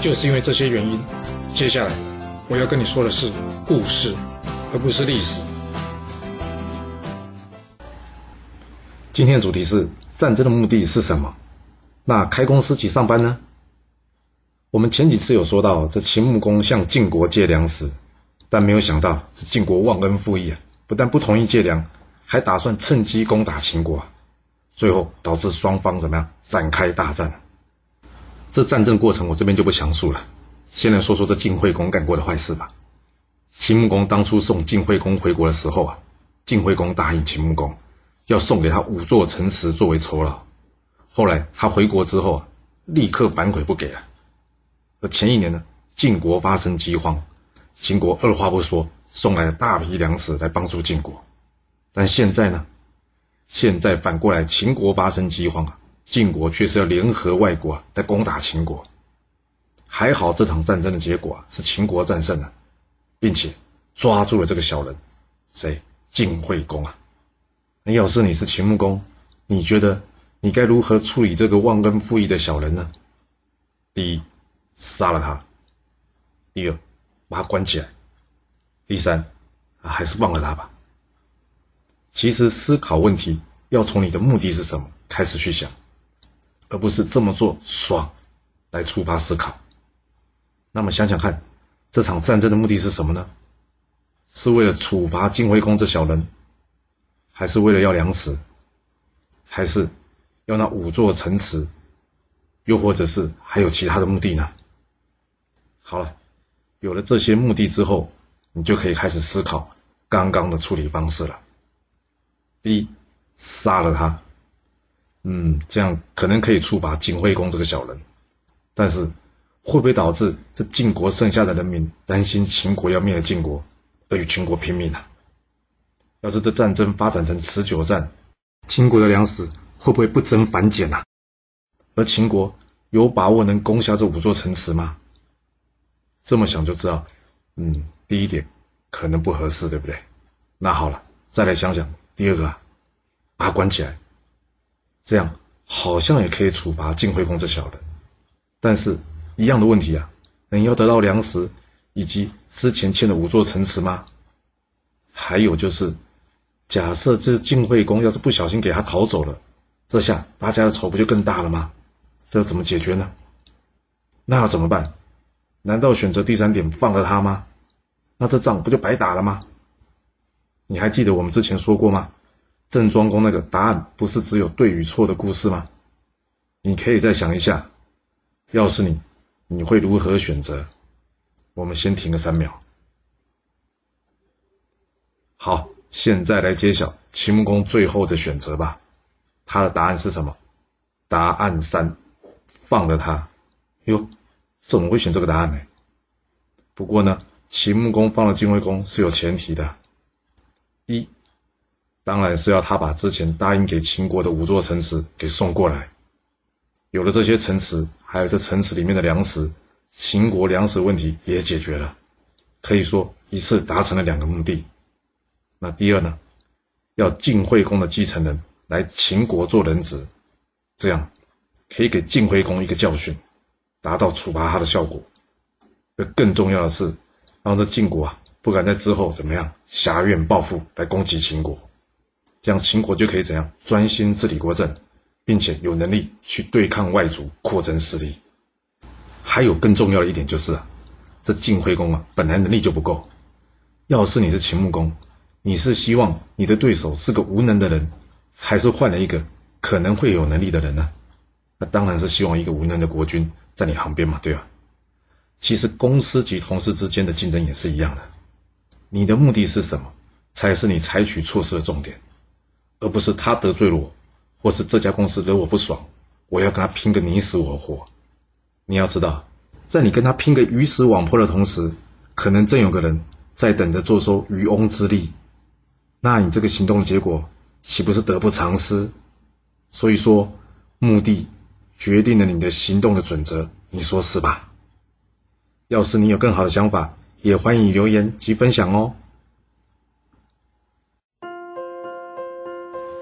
就是因为这些原因，接下来我要跟你说的是故事，而不是历史。今天的主题是战争的目的是什么？那开公司及上班呢？我们前几次有说到，这秦穆公向晋国借粮食，但没有想到是晋国忘恩负义啊，不但不同意借粮，还打算趁机攻打秦国啊，最后导致双方怎么样展开大战？这战争过程我这边就不详述了，先来说说这晋惠公干过的坏事吧。秦穆公当初送晋惠公回国的时候啊，晋惠公答应秦穆公要送给他五座城池作为酬劳。后来他回国之后啊，立刻反悔不给了。而前一年呢，晋国发生饥荒，秦国二话不说送来了大批粮食来帮助晋国。但现在呢，现在反过来秦国发生饥荒啊。晋国却是要联合外国来攻打秦国，还好这场战争的结果是秦国战胜了，并且抓住了这个小人，谁？晋惠公啊！那要是你是秦穆公，你觉得你该如何处理这个忘恩负义的小人呢？第一，杀了他；第二，把他关起来；第三，还是忘了他吧。其实思考问题要从你的目的是什么开始去想。而不是这么做爽，来触发思考。那么想想看，这场战争的目的是什么呢？是为了处罚晋惠公这小人，还是为了要粮食，还是要那五座城池，又或者是还有其他的目的呢？好了，有了这些目的之后，你就可以开始思考刚刚的处理方式了。第一，杀了他。嗯，这样可能可以处罚景惠公这个小人，但是会不会导致这晋国剩下的人民担心秦国要灭了晋国，而与秦国拼命呢？要是这战争发展成持久战，秦国的粮食会不会不增反减呢？而秦国有把握能攻下这五座城池吗？这么想就知道，嗯，第一点可能不合适，对不对？那好了，再来想想第二个，把他关起来。这样好像也可以处罚晋惠公这小人，但是一样的问题啊，能要得到粮食以及之前欠的五座城池吗？还有就是，假设这晋惠公要是不小心给他逃走了，这下大家的仇不就更大了吗？这怎么解决呢？那要怎么办？难道选择第三点放了他吗？那这仗不就白打了吗？你还记得我们之前说过吗？郑庄公那个答案不是只有对与错的故事吗？你可以再想一下，要是你，你会如何选择？我们先停个三秒。好，现在来揭晓秦穆公最后的选择吧。他的答案是什么？答案三，放了他。哟，怎么会选这个答案呢？不过呢，秦穆公放了晋惠公是有前提的，一。当然是要他把之前答应给秦国的五座城池给送过来。有了这些城池，还有这城池里面的粮食，秦国粮食问题也解决了。可以说一次达成了两个目的。那第二呢？要晋惠公的继承人来秦国做人质，这样可以给晋惠公一个教训，达到处罚他的效果。而更重要的是，让这晋国啊不敢在之后怎么样挟怨报复来攻击秦国。这样秦国就可以怎样专心治理国政，并且有能力去对抗外族，扩增势力。还有更重要的一点就是啊，这晋惠公啊本来能力就不够，要是你是秦穆公，你是希望你的对手是个无能的人，还是换了一个可能会有能力的人呢？那当然是希望一个无能的国君在你旁边嘛，对吧？其实公司及同事之间的竞争也是一样的，你的目的是什么，才是你采取措施的重点。而不是他得罪了我，或是这家公司惹我不爽，我要跟他拼个你死我活。你要知道，在你跟他拼个鱼死网破的同时，可能正有个人在等着坐收渔翁之利。那你这个行动的结果岂不是得不偿失？所以说，目的决定了你的行动的准则，你说是吧？要是你有更好的想法，也欢迎留言及分享哦。